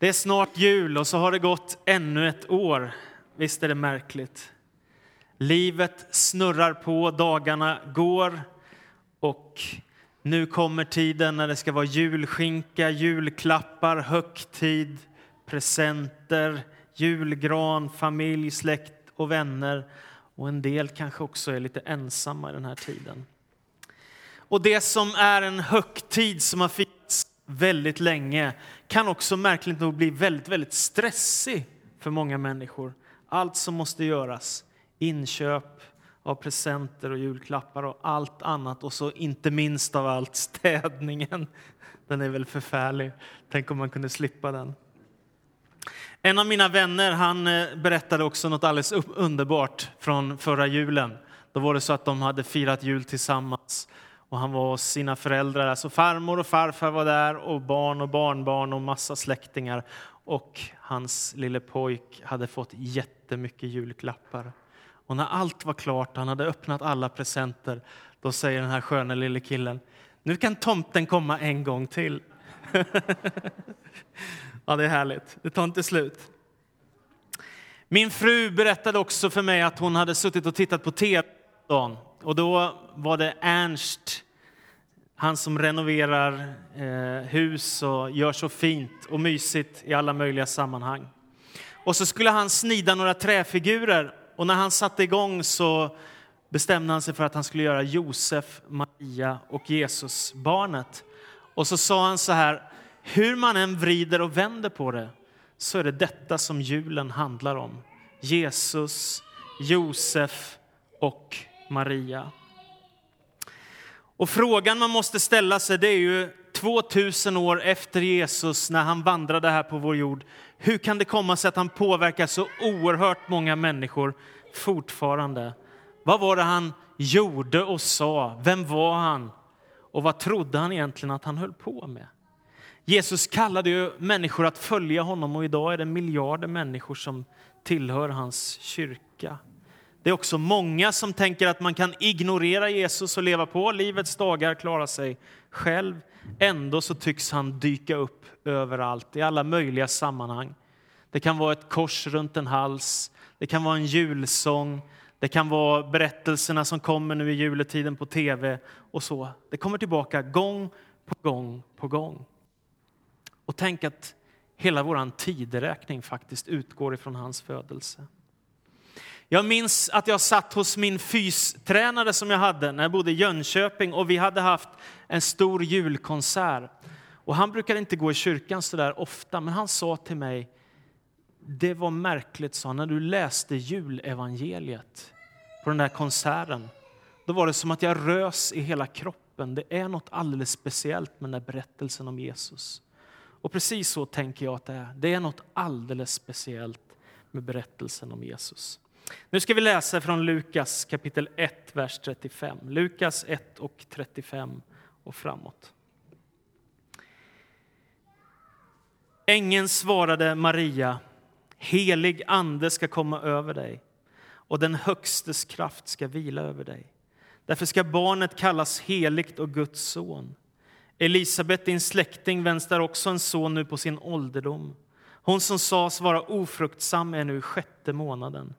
Det är snart jul och så har det gått ännu ett år. Visst är det märkligt? Livet snurrar på, dagarna går och nu kommer tiden när det ska vara julskinka, julklappar, högtid, presenter, julgran, familj, släkt och vänner. Och en del kanske också är lite ensamma i den här tiden. Och det som är en högtid som har firats väldigt länge kan också märkligt nog bli väldigt, väldigt stressig för många människor. Allt som måste göras, inköp av presenter och julklappar och allt annat och så inte minst av allt städningen. Den är väl förfärlig. Tänk om man kunde slippa den. En av mina vänner han eh, berättade också något alldeles underbart från förra julen. Då var det så att de hade firat jul tillsammans och han var hos sina föräldrar. Alltså farmor och farfar var där och barn och barnbarn och massa släktingar. Och hans lille pojk hade fått jättemycket julklappar. Och när allt var klart, han hade öppnat alla presenter, då säger den här sköna lille killen, nu kan tomten komma en gång till. ja, det är härligt. Det tar inte slut. Min fru berättade också för mig att hon hade suttit och tittat på tv och då var det Ernst, han som renoverar eh, hus och gör så fint och mysigt i alla möjliga sammanhang. Och så skulle han snida några träfigurer och när han satte igång så bestämde han sig för att han skulle göra Josef, Maria och Jesus barnet. Och så sa han så här, hur man än vrider och vänder på det så är det detta som julen handlar om. Jesus, Josef och Maria. Och frågan man måste ställa sig det är ju 2000 år efter Jesus när han vandrade här på vår jord. Hur kan det komma sig att han påverkar så oerhört många människor fortfarande? Vad var det han gjorde och sa? Vem var han? Och vad trodde han egentligen att han höll på med? Jesus kallade ju människor att följa honom och idag är det miljarder människor som tillhör hans kyrka. Det är också många som tänker att man kan ignorera Jesus och leva på livets dagar, klara sig själv. Ändå så tycks han dyka upp överallt, i alla möjliga sammanhang. Det kan vara ett kors runt en hals, det kan vara en julsång, det kan vara berättelserna som kommer nu i juletiden på tv och så. Det kommer tillbaka gång på gång på gång. Och tänk att hela vår tideräkning faktiskt utgår ifrån hans födelse. Jag minns att jag satt hos min fystränare som jag hade när jag bodde i Jönköping och vi hade haft en stor julkonsert. Och han brukade inte gå i kyrkan så där ofta, men han sa till mig, det var märkligt, sa när du läste julevangeliet på den där konserten. Då var det som att jag rös i hela kroppen. Det är något alldeles speciellt med den där berättelsen om Jesus. Och precis så tänker jag att det är. Det är något alldeles speciellt med berättelsen om Jesus. Nu ska vi läsa från Lukas kapitel 1, vers 35. Lukas 1 och 35 och framåt. Ängeln svarade Maria, helig ande ska komma över dig och den Högstes kraft ska vila över dig. Därför ska barnet kallas heligt och Guds son. Elisabet, din släkting, väntar också en son nu på sin ålderdom. Hon som sades vara ofruktsam är nu sjätte månaden.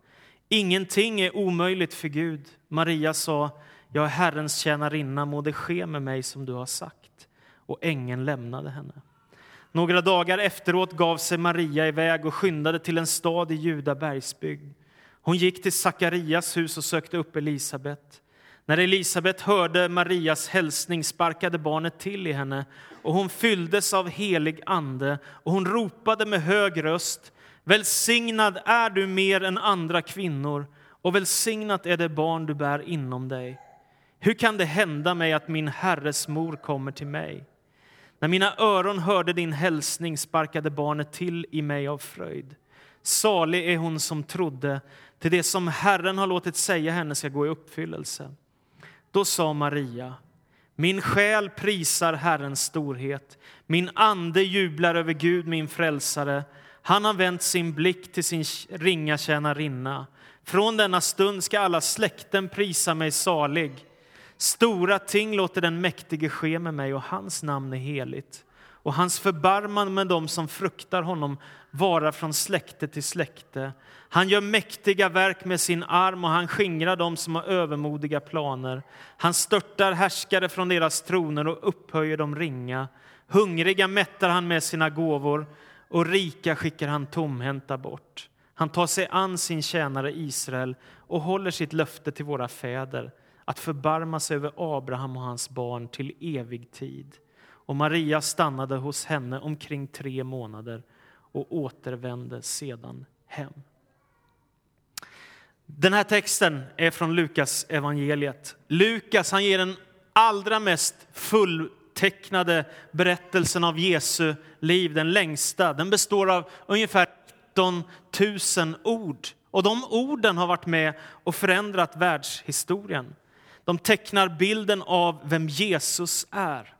Ingenting är omöjligt för Gud. Maria sa, jag är Herrens tjänarinna, må det ske med mig som du har sagt. Och ängeln lämnade henne. Några dagar efteråt gav sig Maria iväg och skyndade till en stad i Juda bergsbygd. Hon gick till Sakarias hus och sökte upp Elisabet. När Elisabet hörde Marias hälsning sparkade barnet till i henne och hon fylldes av helig ande och hon ropade med hög röst Välsignad är du mer än andra kvinnor och välsignat är det barn du bär inom dig. Hur kan det hända mig att min herres mor kommer till mig? När mina öron hörde din hälsning sparkade barnet till i mig av fröjd. Salig är hon som trodde, till det som Herren har låtit säga henne ska gå i uppfyllelse. Då sa Maria, min själ prisar Herrens storhet, min ande jublar över Gud, min frälsare. Han har vänt sin blick till sin ringa tjänarinna. Från denna stund ska alla släkten prisa mig salig. Stora ting låter den mäktige ske med mig och hans namn är heligt. och hans förbarman med dem som fruktar honom vara från släkte till släkte. Han gör mäktiga verk med sin arm och han skingrar dem som har övermodiga planer. Han störtar härskare från deras troner och upphöjer de ringa. Hungriga mättar han med sina gåvor och rika skickar han tomhänta bort. Han tar sig an sin tjänare Israel och håller sitt löfte till våra fäder att förbarma sig över Abraham och hans barn till evig tid. Och Maria stannade hos henne omkring tre månader och återvände sedan hem. Den här texten är från Lukas evangeliet. Lukas han ger den allra mest fulltecknade berättelsen av Jesu liv, den längsta. Den består av ungefär 19 000 ord. Och de orden har varit med och förändrat världshistorien. De tecknar bilden av vem Jesus är.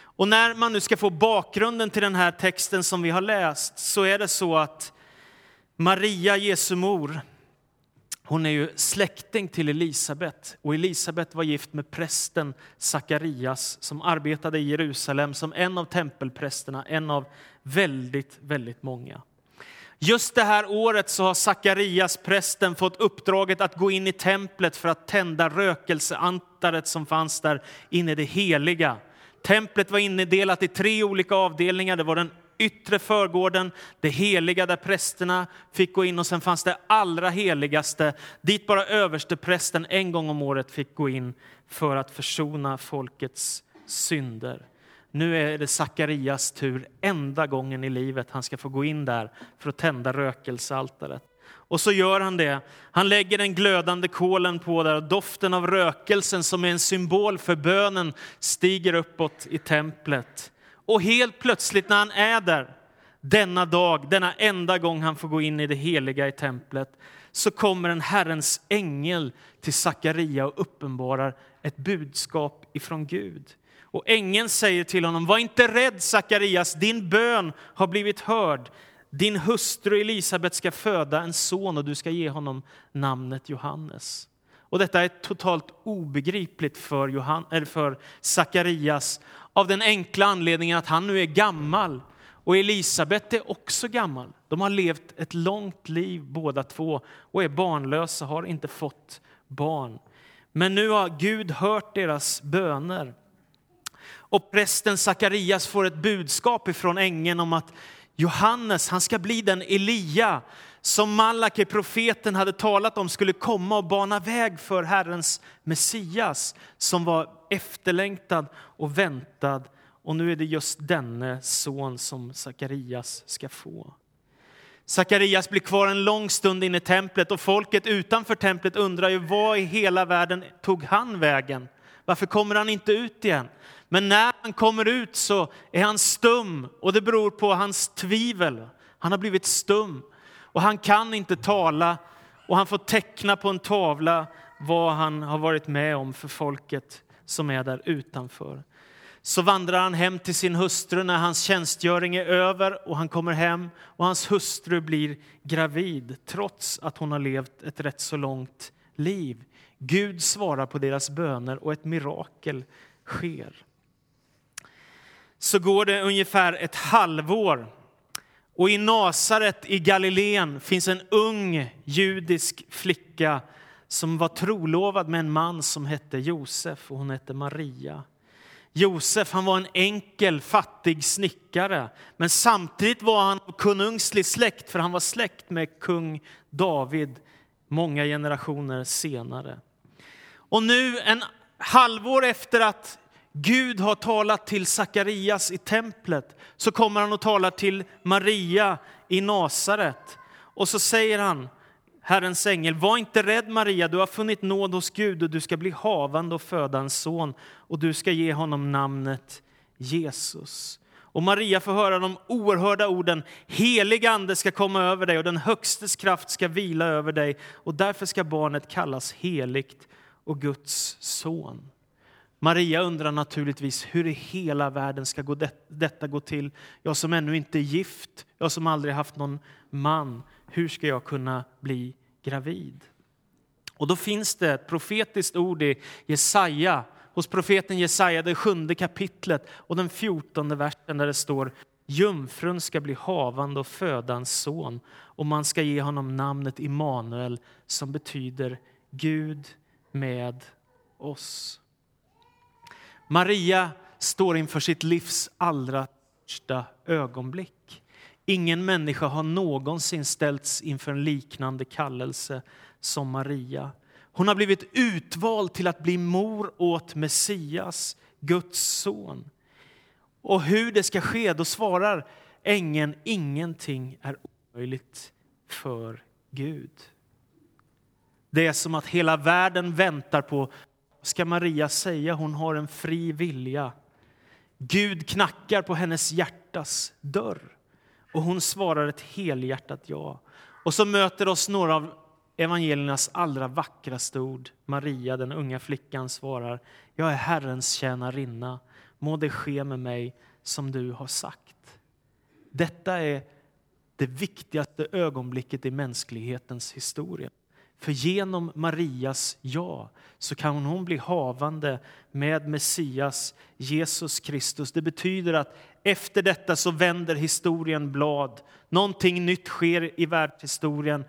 Och när man nu ska få bakgrunden till den här texten som vi har läst så är det så att Maria, Jesu mor, hon är ju släkting till Elisabet och Elisabet var gift med prästen Sakarias som arbetade i Jerusalem som en av tempelprästerna, en av väldigt, väldigt många. Just det här året så har Sakarias, prästen, fått uppdraget att gå in i templet för att tända rökelseantaret som fanns där inne i det heliga. Templet var indelat i tre olika avdelningar. Det var den yttre förgården, det heliga där prästerna fick gå in och sen fanns det allra heligaste dit bara översteprästen en gång om året fick gå in för att försona folkets synder. Nu är det Sakarias tur, enda gången i livet han ska få gå in där för att tända rökelsealtaret. Och så gör han det. Han lägger den glödande kolen på där och doften av rökelsen som är en symbol för bönen stiger uppåt i templet. Och helt plötsligt när han är där, denna dag, denna enda gång han får gå in i det heliga i templet, så kommer en Herrens ängel till Sakaria och uppenbarar ett budskap ifrån Gud. Och ängeln säger till honom, var inte rädd Sakarias, din bön har blivit hörd. Din hustru Elisabet ska föda en son och du ska ge honom namnet Johannes. Och detta är totalt obegripligt för, Johan, för Sakarias av den enkla anledningen att han nu är gammal och Elisabet är också gammal. De har levt ett långt liv båda två och är barnlösa, har inte fått barn. Men nu har Gud hört deras böner. Och prästen Sakarias får ett budskap ifrån ängeln om att Johannes han ska bli den Elia som Malaki, profeten, hade talat om skulle komma och bana väg för Herrens Messias som var efterlängtad och väntad. Och nu är det just denne son som Sakarias ska få. Sakarias blir kvar en lång stund inne i templet och folket utanför templet undrar ju vad i hela världen tog han vägen? Varför kommer han inte ut igen? Men när han kommer ut så är han stum och det beror på hans tvivel. Han har blivit stum och han kan inte tala och han får teckna på en tavla vad han har varit med om för folket som är där utanför. Så vandrar han hem till sin hustru när hans tjänstgöring är över och han kommer hem och hans hustru blir gravid trots att hon har levt ett rätt så långt liv. Gud svarar på deras böner och ett mirakel sker. Så går det ungefär ett halvår och i Nasaret i Galileen finns en ung judisk flicka som var trolovad med en man som hette Josef och hon hette Maria. Josef han var en enkel, fattig snickare men samtidigt var han av konungslig släkt för han var släkt med kung David många generationer senare. Och nu, en halvår efter att Gud har talat till Sakarias i templet så kommer han och talar till Maria i Nasaret. Och så säger han, Herrens ängel, var inte rädd Maria, du har funnit nåd hos Gud och du ska bli havande och föda en son och du ska ge honom namnet Jesus. Och Maria får höra de oerhörda orden, helig ande ska komma över dig och den högstes kraft ska vila över dig och därför ska barnet kallas heligt och Guds son. Maria undrar naturligtvis hur i hela världen ska gå det, detta gå till? Jag som ännu inte är gift, jag som aldrig haft någon man. Hur ska jag kunna bli gravid? Och då finns det ett profetiskt ord i Jesaja hos profeten Jesaja, det sjunde kapitlet och den fjortonde versen där det står Jungfrun ska bli havande och föda en son och man ska ge honom namnet Immanuel som betyder Gud med oss. Maria står inför sitt livs allra största ögonblick. Ingen människa har någonsin ställts inför en liknande kallelse som Maria. Hon har blivit utvald till att bli mor åt Messias, Guds son. Och hur det ska ske, då svarar ängeln ingenting är omöjligt för Gud. Det är som att hela världen väntar på ska Maria säga. Hon har en fri vilja. Gud knackar på hennes hjärtas dörr och hon svarar ett helhjärtat ja. Och så möter oss några av evangeliernas allra vackraste ord. Maria, den unga flickan, svarar Jag är Herrens tjänarinna. Må det ske med mig som du har sagt. Detta är det viktigaste ögonblicket i mänsklighetens historia. För genom Marias ja så kan hon bli havande med Messias, Jesus Kristus. Det betyder att efter detta så vänder historien blad. Någonting nytt sker i världshistorien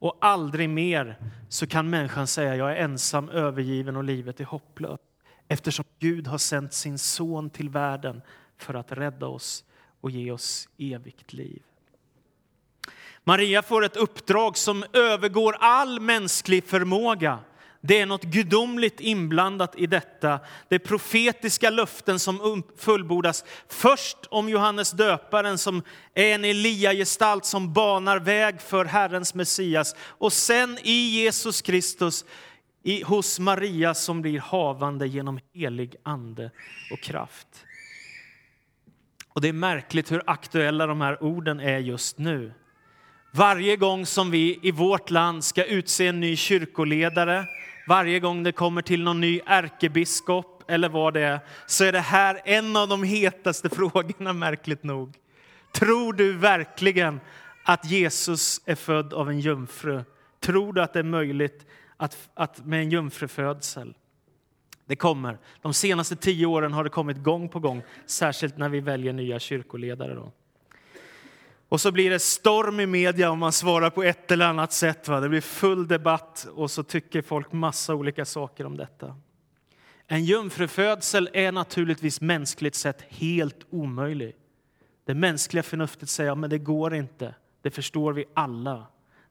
och aldrig mer så kan människan säga jag är ensam, övergiven och livet är hopplöst. Eftersom Gud har sänt sin son till världen för att rädda oss och ge oss evigt liv. Maria får ett uppdrag som övergår all mänsklig förmåga. Det är något gudomligt inblandat i detta. Det är profetiska löften som um- fullbordas. Först om Johannes döparen som är en Elia-gestalt som banar väg för Herrens Messias. Och sen i Jesus Kristus i, hos Maria som blir havande genom helig ande och kraft. Och Det är märkligt hur aktuella de här orden är just nu. Varje gång som vi i vårt land ska utse en ny kyrkoledare, varje gång det kommer till någon ny ärkebiskop eller vad det är, så är det här en av de hetaste frågorna, märkligt nog. Tror du verkligen att Jesus är född av en jungfru? Tror du att det är möjligt att, att med en jungfrufödsel? Det kommer. De senaste tio åren har det kommit gång på gång, särskilt när vi väljer nya kyrkoledare. Då. Och så blir det storm i media om man svarar på ett eller annat sätt. Va? Det blir full debatt och så tycker folk massa olika saker om detta. En jungfrufödsel är naturligtvis mänskligt sett helt omöjlig. Det mänskliga förnuftet säger att ja, det går inte. Det förstår vi alla.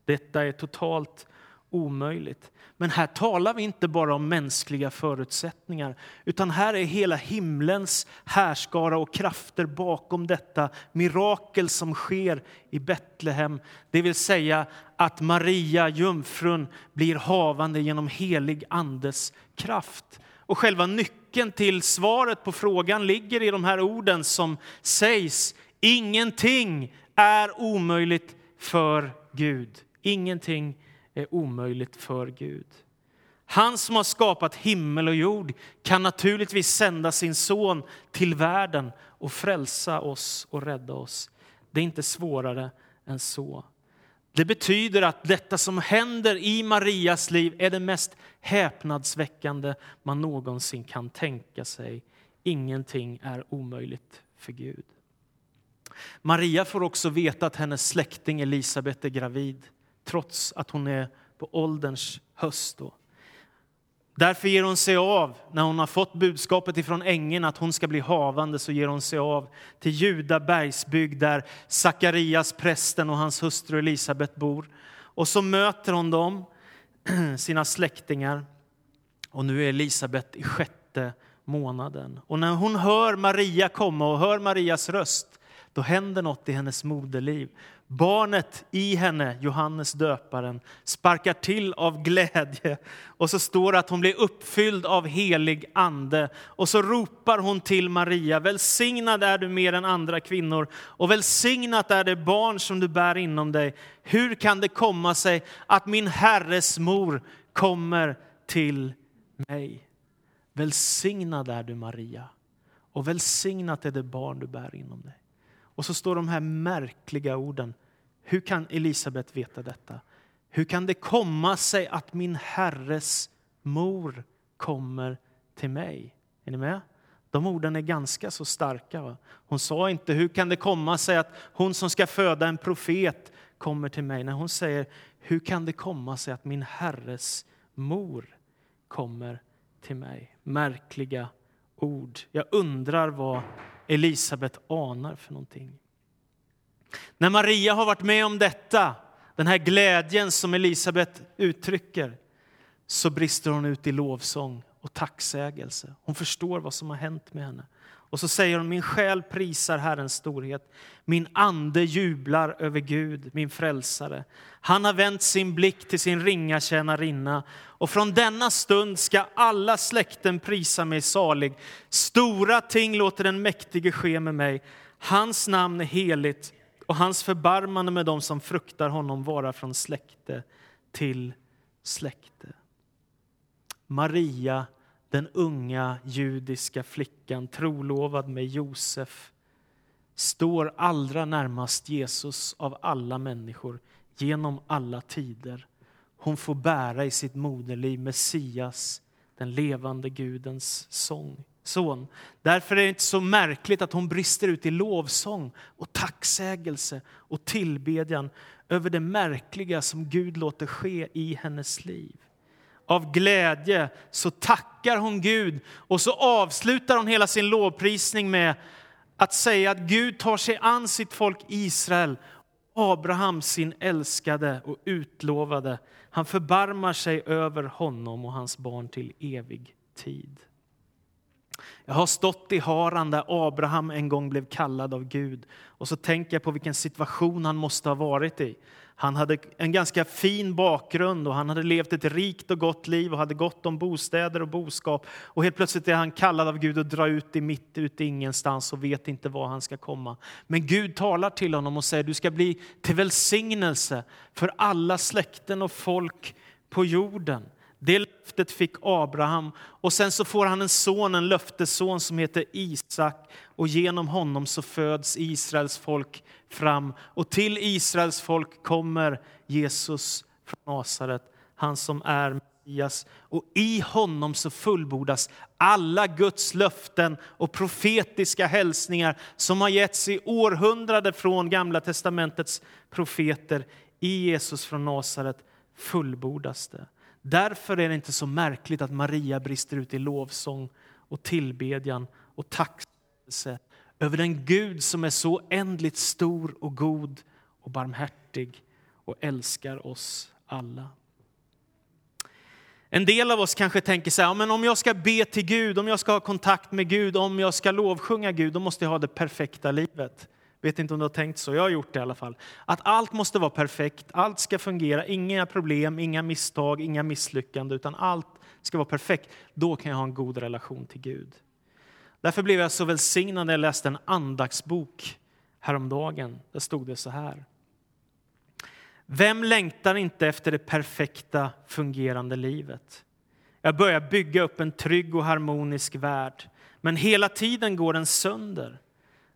Detta är totalt omöjligt. Men här talar vi inte bara om mänskliga förutsättningar utan här är hela himlens härskara och krafter bakom detta mirakel som sker i Betlehem. Det vill säga att Maria, jungfrun, blir havande genom helig Andes kraft. Och själva nyckeln till svaret på frågan ligger i de här orden som sägs. Ingenting är omöjligt för Gud. Ingenting är omöjligt för Gud. Han som har skapat himmel och jord kan naturligtvis sända sin son till världen och frälsa oss och rädda oss. Det är inte svårare än så. Det betyder att detta som händer i Marias liv är det mest häpnadsväckande man någonsin kan tänka sig. Ingenting är omöjligt för Gud. Maria får också veta att hennes släkting Elisabet är gravid trots att hon är på ålderns höst. Då. Därför ger hon sig av, när hon har fått budskapet ifrån ängeln att hon ska bli havande, så ger hon sig av till Juda bergsbygd där Sakarias, prästen och hans hustru Elisabet bor. Och så möter hon dem, sina släktingar. Och nu är Elisabet i sjätte månaden. Och när hon hör Maria komma och hör Marias röst, då händer något i hennes moderliv. Barnet i henne, Johannes döparen, sparkar till av glädje och så står det att hon blir uppfylld av helig ande. Och så ropar hon till Maria, välsignad är du mer än andra kvinnor och välsignat är det barn som du bär inom dig. Hur kan det komma sig att min Herres mor kommer till mig? Välsignad är du Maria och välsignat är det barn du bär inom dig. Och så står de här märkliga orden. Hur kan Elisabet veta detta? Hur kan det komma sig att min herres mor kommer till mig. Är ni med? De orden är ganska så starka. Va? Hon sa inte hur kan det komma sig att hon som ska föda en profet kommer till mig. När hon säger hur kan det komma sig att min herres mor kommer till mig. Märkliga ord. Jag undrar vad Elisabet anar för någonting. När Maria har varit med om detta, den här glädjen som Elisabet uttrycker, så brister hon ut i lovsång och tacksägelse. Hon förstår vad som har hänt med henne. Och så säger hon, min själ prisar Herrens storhet. Min ande jublar över Gud, min frälsare. Han har vänt sin blick till sin ringa tjänarinna. Och från denna stund ska alla släkten prisa mig salig. Stora ting låter den mäktige ske med mig. Hans namn är heligt och hans förbarmande med dem som fruktar honom vara från släkte till släkte. Maria den unga judiska flickan, trolovad med Josef, står allra närmast Jesus av alla människor genom alla tider. Hon får bära i sitt moderliv Messias, den levande Gudens sång, son. Därför är det inte så märkligt att hon brister ut i lovsång och tacksägelse och tillbedjan över det märkliga som Gud låter ske i hennes liv av glädje så tackar hon Gud och så avslutar hon hela sin lovprisning med att säga att Gud tar sig an sitt folk Israel, Abraham sin älskade och utlovade. Han förbarmar sig över honom och hans barn till evig tid. Jag har stått i Haran där Abraham en gång blev kallad av Gud och så tänker jag på vilken situation han måste ha varit i. Han hade en ganska fin bakgrund och han hade levt ett rikt och gott liv och hade gott om bostäder och boskap. Och helt plötsligt är han kallad av Gud att dra ut i mitt ute ingenstans och vet inte var han ska komma. Men Gud talar till honom och säger du ska bli till välsignelse för alla släkten och folk på jorden. Det löftet fick Abraham och sen så får han en son, en löftesson som heter Isak och genom honom så föds Israels folk fram och till Israels folk kommer Jesus från Nasaret, han som är Messias och i honom så fullbordas alla Guds löften och profetiska hälsningar som har getts i århundraden från Gamla testamentets profeter. I Jesus från Nasaret fullbordas det. Därför är det inte så märkligt att Maria brister ut i lovsång och tillbedjan och tacksägelse över den Gud som är så ändligt stor och god och barmhärtig och älskar oss alla. En del av oss kanske tänker så här, men om jag ska be till Gud, om jag ska ha kontakt med Gud, om jag ska lovsjunga Gud, då måste jag ha det perfekta livet. Vet inte om du har tänkt så, jag har gjort det i alla fall. Att allt måste vara perfekt, allt ska fungera, inga problem, inga misstag, inga misslyckanden, utan allt ska vara perfekt. Då kan jag ha en god relation till Gud. Därför blev jag så välsignad när jag läste en andagsbok häromdagen. Där stod det så här. Vem längtar inte efter det perfekta, fungerande livet? Jag börjar bygga upp en trygg och harmonisk värld, men hela tiden går den sönder.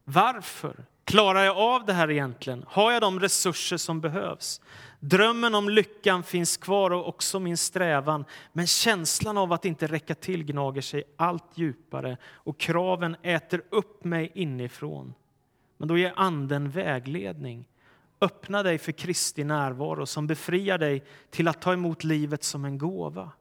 Varför? Klarar jag av det här egentligen? Har jag de resurser som behövs? Drömmen om lyckan finns kvar och också min strävan. Men känslan av att inte räcka till gnager sig allt djupare och kraven äter upp mig inifrån. Men då ger Anden vägledning. Öppna dig för Kristi närvaro som befriar dig till att ta emot livet som en gåva.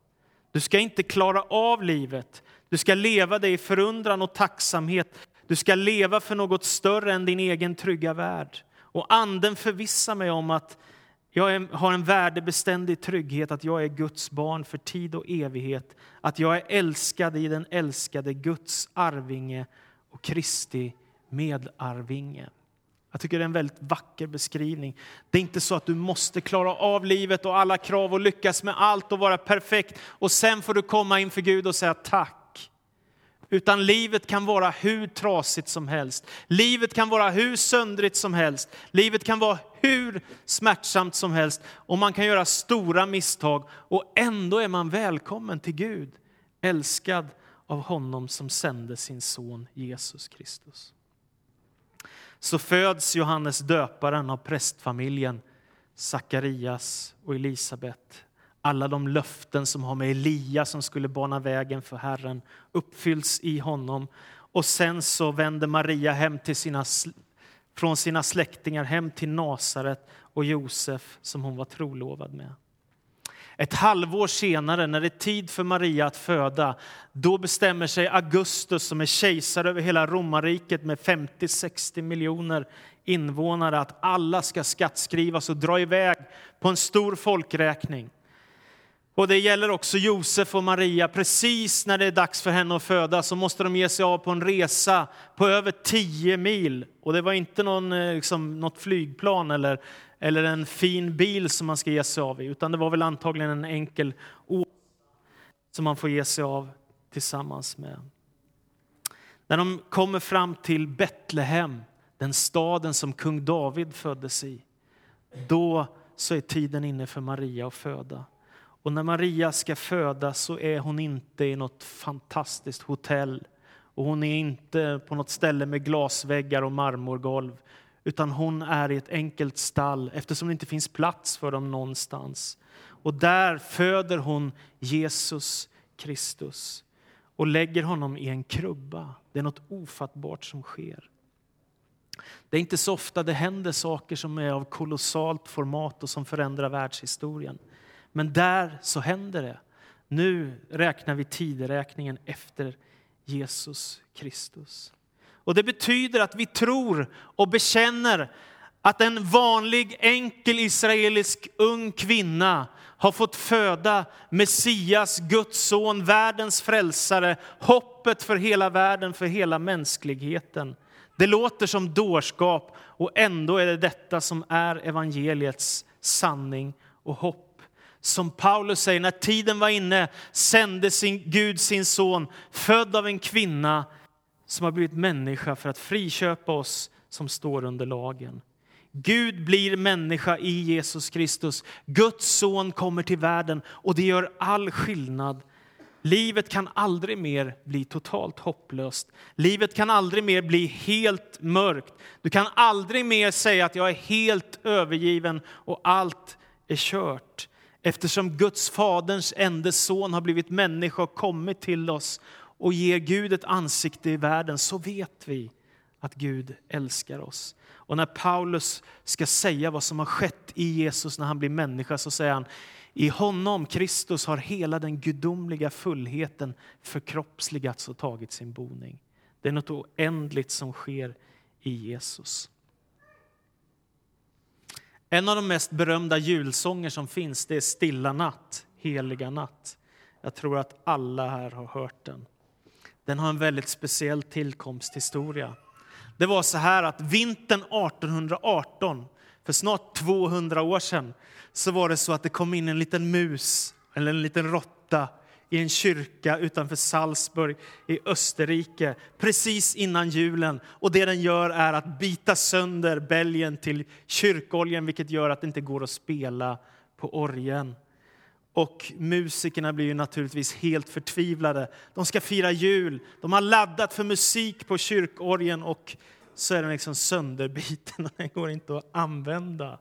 Du ska inte klara av livet. Du ska leva dig i förundran och tacksamhet du ska leva för något större än din egen trygga värld. Och anden förvissar mig om att jag är, har en värdebeständig trygghet, att jag är Guds barn för tid och evighet. Att jag är älskad i den älskade Guds arvinge och Kristi medarvinge. Jag tycker det är en väldigt vacker beskrivning. Det är inte så att du måste klara av livet och alla krav och lyckas med allt och vara perfekt och sen får du komma inför Gud och säga tack. Utan livet kan vara hur trasigt som helst. Livet kan vara hur söndrigt som helst. Livet kan vara hur smärtsamt som helst. Och man kan göra stora misstag och ändå är man välkommen till Gud. Älskad av honom som sände sin son Jesus Kristus. Så föds Johannes döparen av prästfamiljen Sakarias och Elisabet. Alla de löften som har med Elia som skulle bana vägen för Herren uppfylls i honom. Och sen så vänder Maria hem till sina, från sina släktingar hem till Nasaret och Josef som hon var trolovad med. Ett halvår senare, när det är tid för Maria att föda, då bestämmer sig Augustus, som är kejsare över hela romarriket med 50-60 miljoner invånare, att alla ska skattskrivas och dra iväg på en stor folkräkning. Och det gäller också Josef och Maria. Precis när det är dags för henne att föda så måste de ge sig av på en resa på över 10 mil. Och det var inte någon, eh, liksom, något flygplan eller, eller en fin bil som man ska ge sig av i, utan det var väl antagligen en enkel åsna som man får ge sig av tillsammans med. När de kommer fram till Betlehem, den staden som kung David föddes i, då så är tiden inne för Maria att föda. Och när Maria ska födas så är hon inte i något fantastiskt hotell och hon är inte på något ställe med glasväggar och marmorgolv utan hon är i ett enkelt stall eftersom det inte finns plats för dem någonstans. Och där föder hon Jesus Kristus och lägger honom i en krubba. Det är något ofattbart som sker. Det är inte så ofta det händer saker som är av kolossalt format och som förändrar världshistorien. Men där så händer det. Nu räknar vi tideräkningen efter Jesus Kristus. Och Det betyder att vi tror och bekänner att en vanlig enkel israelisk ung kvinna har fått föda Messias, Guds son, världens frälsare, hoppet för hela världen, för hela mänskligheten. Det låter som dårskap och ändå är det detta som är evangeliets sanning och hopp. Som Paulus säger, när tiden var inne sände sin Gud sin son, född av en kvinna som har blivit människa för att friköpa oss som står under lagen. Gud blir människa i Jesus Kristus. Guds son kommer till världen och det gör all skillnad. Livet kan aldrig mer bli totalt hopplöst. Livet kan aldrig mer bli helt mörkt. Du kan aldrig mer säga att jag är helt övergiven och allt är kört. Eftersom Guds faderns enda son har blivit människa och kommit till oss och ger Gud ett ansikte i världen så vet vi att Gud älskar oss. Och när Paulus ska säga vad som har skett i Jesus när han blir människa så säger han i honom, Kristus, har hela den gudomliga fullheten förkroppsligats och tagit sin boning. Det är något oändligt som sker i Jesus. En av de mest berömda julsånger som finns det är Stilla natt, heliga natt. Jag tror att alla här har hört den. Den har en väldigt speciell tillkomsthistoria. Det var så här att vintern 1818, för snart 200 år sedan, så var det så att det kom in en liten mus, eller en liten råtta, i en kyrka utanför Salzburg i Österrike precis innan julen. Och det den gör är att bita sönder bälgen till kyrkoljen vilket gör att det inte går att spela på orgen. Och musikerna blir ju naturligtvis helt förtvivlade. De ska fira jul, de har laddat för musik på kyrkorgen och så är den liksom sönderbiten och den går inte att använda.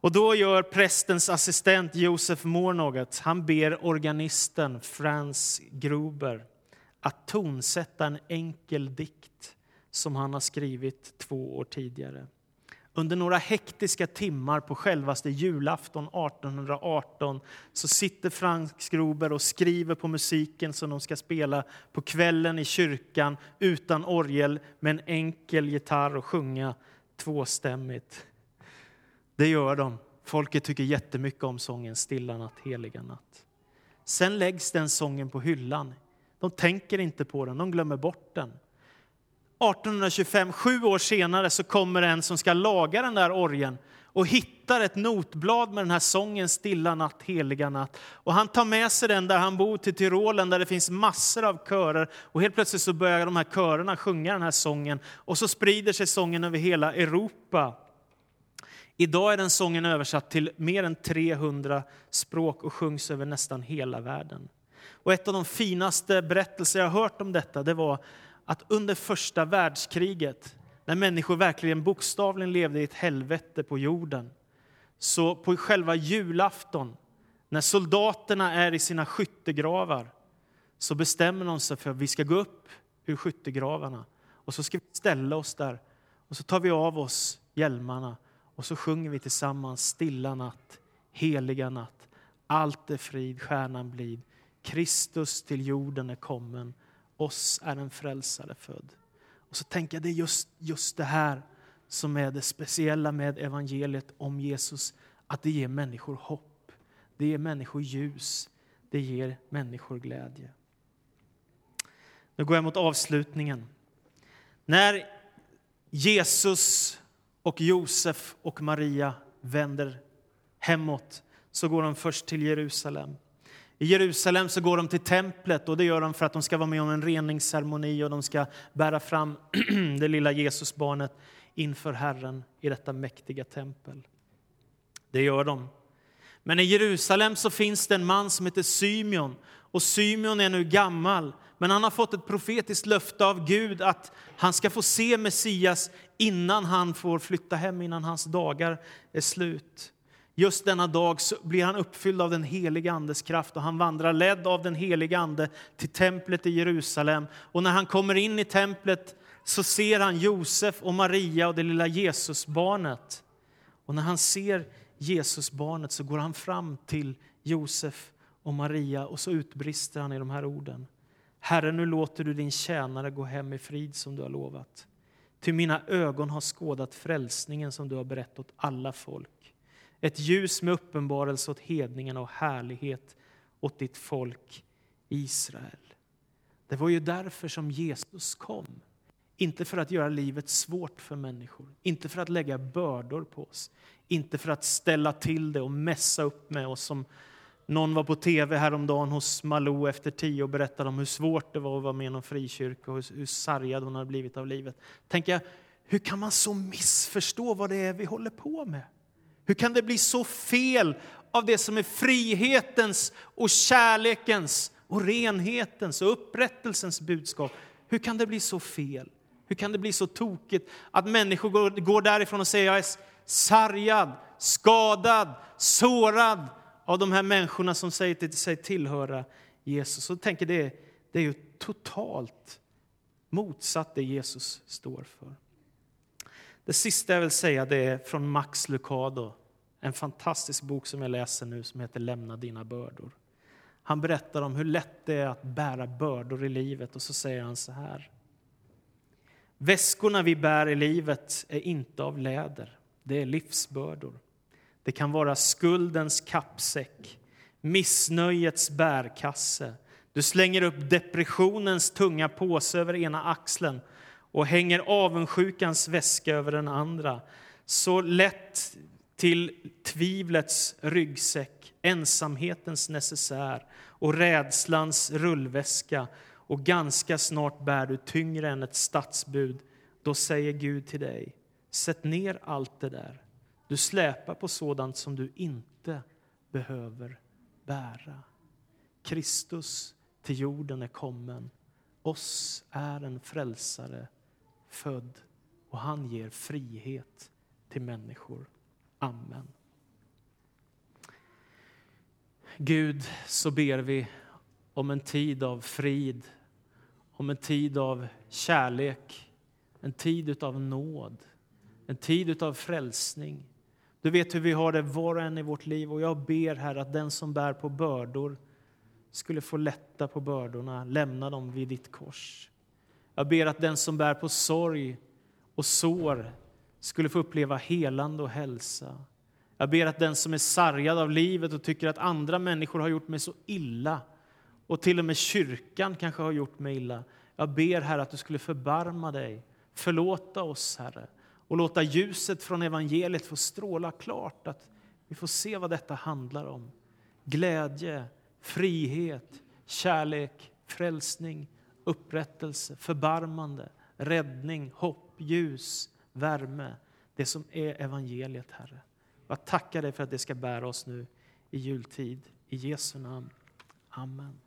Och då gör prästens assistent Josef Moore något. Han ber organisten Franz Gruber att tonsätta en enkel dikt som han har skrivit två år tidigare. Under några hektiska timmar på självaste julafton 1818 så sitter Franz Gruber och skriver på musiken som de ska spela på kvällen i kyrkan utan orgel med en enkel gitarr och sjunga tvåstämmigt. Det gör de. Folket tycker jättemycket om sången Stilla natt, heliga natt. Sen läggs den sången på hyllan. De tänker inte på den, de glömmer bort den. 1825, sju år senare, så kommer en som ska laga den där orgen och hittar ett notblad med den här sången Stilla natt, heliga natt. Och han tar med sig den där han bor till Tyrolen där det finns massor av körer. Och helt plötsligt så börjar de här körerna sjunga den här sången och så sprider sig sången över hela Europa. Idag är den sången översatt till mer än 300 språk och sjungs över nästan hela världen. Och ett av de finaste berättelser jag hört om detta det var att under första världskriget, när människor verkligen bokstavligen levde i ett helvete på jorden, så på själva julafton När soldaterna är i sina skyttegravar så bestämmer de sig för att vi ska gå upp ur skyttegravarna och så ska vi ställa oss där och så tar vi av oss hjälmarna och så sjunger vi tillsammans Stilla natt, heliga natt. Allt är frid, stjärnan blid. Kristus till jorden är kommen. Oss är en frälsare född. Och så tänker jag det är just, just det här som är det speciella med evangeliet om Jesus. Att det ger människor hopp, det ger människor ljus, det ger människor glädje. Nu går jag mot avslutningen. När Jesus och Josef och Maria vänder hemåt så går de först till Jerusalem. I Jerusalem så går de till templet och det gör de för att de ska vara med om en reningsceremoni och de ska bära fram det lilla Jesusbarnet inför Herren i detta mäktiga tempel. Det gör de. Men i Jerusalem så finns det en man som heter Symeon och Symeon är nu gammal men han har fått ett profetiskt löfte av Gud att han ska få se Messias innan han får flytta hem, innan hans dagar är slut. Just denna dag blir han uppfylld av den helige Andes kraft och han vandrar ledd av den helige Ande till templet i Jerusalem. Och när han kommer in i templet så ser han Josef och Maria och det lilla Jesusbarnet. Och när han ser Jesusbarnet så går han fram till Josef och Maria och så utbrister han i de här orden. Herre, nu låter du din tjänare gå hem i frid som du har lovat. Ty mina ögon har skådat frälsningen som du har berättat åt alla folk. Ett ljus med uppenbarelse åt hedningarna och härlighet åt ditt folk Israel. Det var ju därför som Jesus kom. Inte för att göra livet svårt för människor, inte för att lägga bördor på oss, inte för att ställa till det och mässa upp med oss som någon var på tv häromdagen hos Malou efter tio och berättade om hur svårt det var att vara med i någon frikyrka och hur sargad hon hade blivit av livet. Tänker jag, hur kan man så missförstå vad det är vi håller på med? Hur kan det bli så fel av det som är frihetens och kärlekens och renhetens och upprättelsens budskap? Hur kan det bli så fel? Hur kan det bli så tokigt att människor går, går därifrån och säger jag är sargad, skadad, sårad, av de här människorna som säger sig tillhöra Jesus. Och tänker det, det är ju totalt motsatt det Jesus står för. Det sista jag vill säga det är från Max Lucado, en fantastisk bok som jag läser nu som heter Lämna dina bördor. Han berättar om hur lätt det är att bära bördor i livet och så säger han så här. Väskorna vi bär i livet är inte av läder, det är livsbördor. Det kan vara skuldens kappsäck, missnöjets bärkasse. Du slänger upp depressionens tunga påse över ena axeln och hänger avundsjukans väska över den andra. Så lätt till tvivlets ryggsäck, ensamhetens necessär och rädslans rullväska och ganska snart bär du tyngre än ett stadsbud. Då säger Gud till dig, sätt ner allt det där du släpar på sådant som du inte behöver bära. Kristus till jorden är kommen. Oss är en frälsare född och han ger frihet till människor. Amen. Gud, så ber vi om en tid av frid, om en tid av kärlek, en tid av nåd, en tid av frälsning. Du vet hur vi har det var och en i vårt liv och jag ber här att den som bär på bördor skulle få lätta på bördorna, lämna dem vid ditt kors. Jag ber att den som bär på sorg och sår skulle få uppleva helande och hälsa. Jag ber att den som är sargad av livet och tycker att andra människor har gjort mig så illa och till och med kyrkan kanske har gjort mig illa. Jag ber Herre att du skulle förbarma dig, förlåta oss, Herre och låta ljuset från evangeliet få stråla klart, att vi får se vad detta handlar om. Glädje, frihet, kärlek, frälsning, upprättelse, förbarmande, räddning, hopp, ljus, värme. Det som är evangeliet, Herre. Jag tackar dig för att det ska bära oss nu i jultid. I Jesu namn. Amen.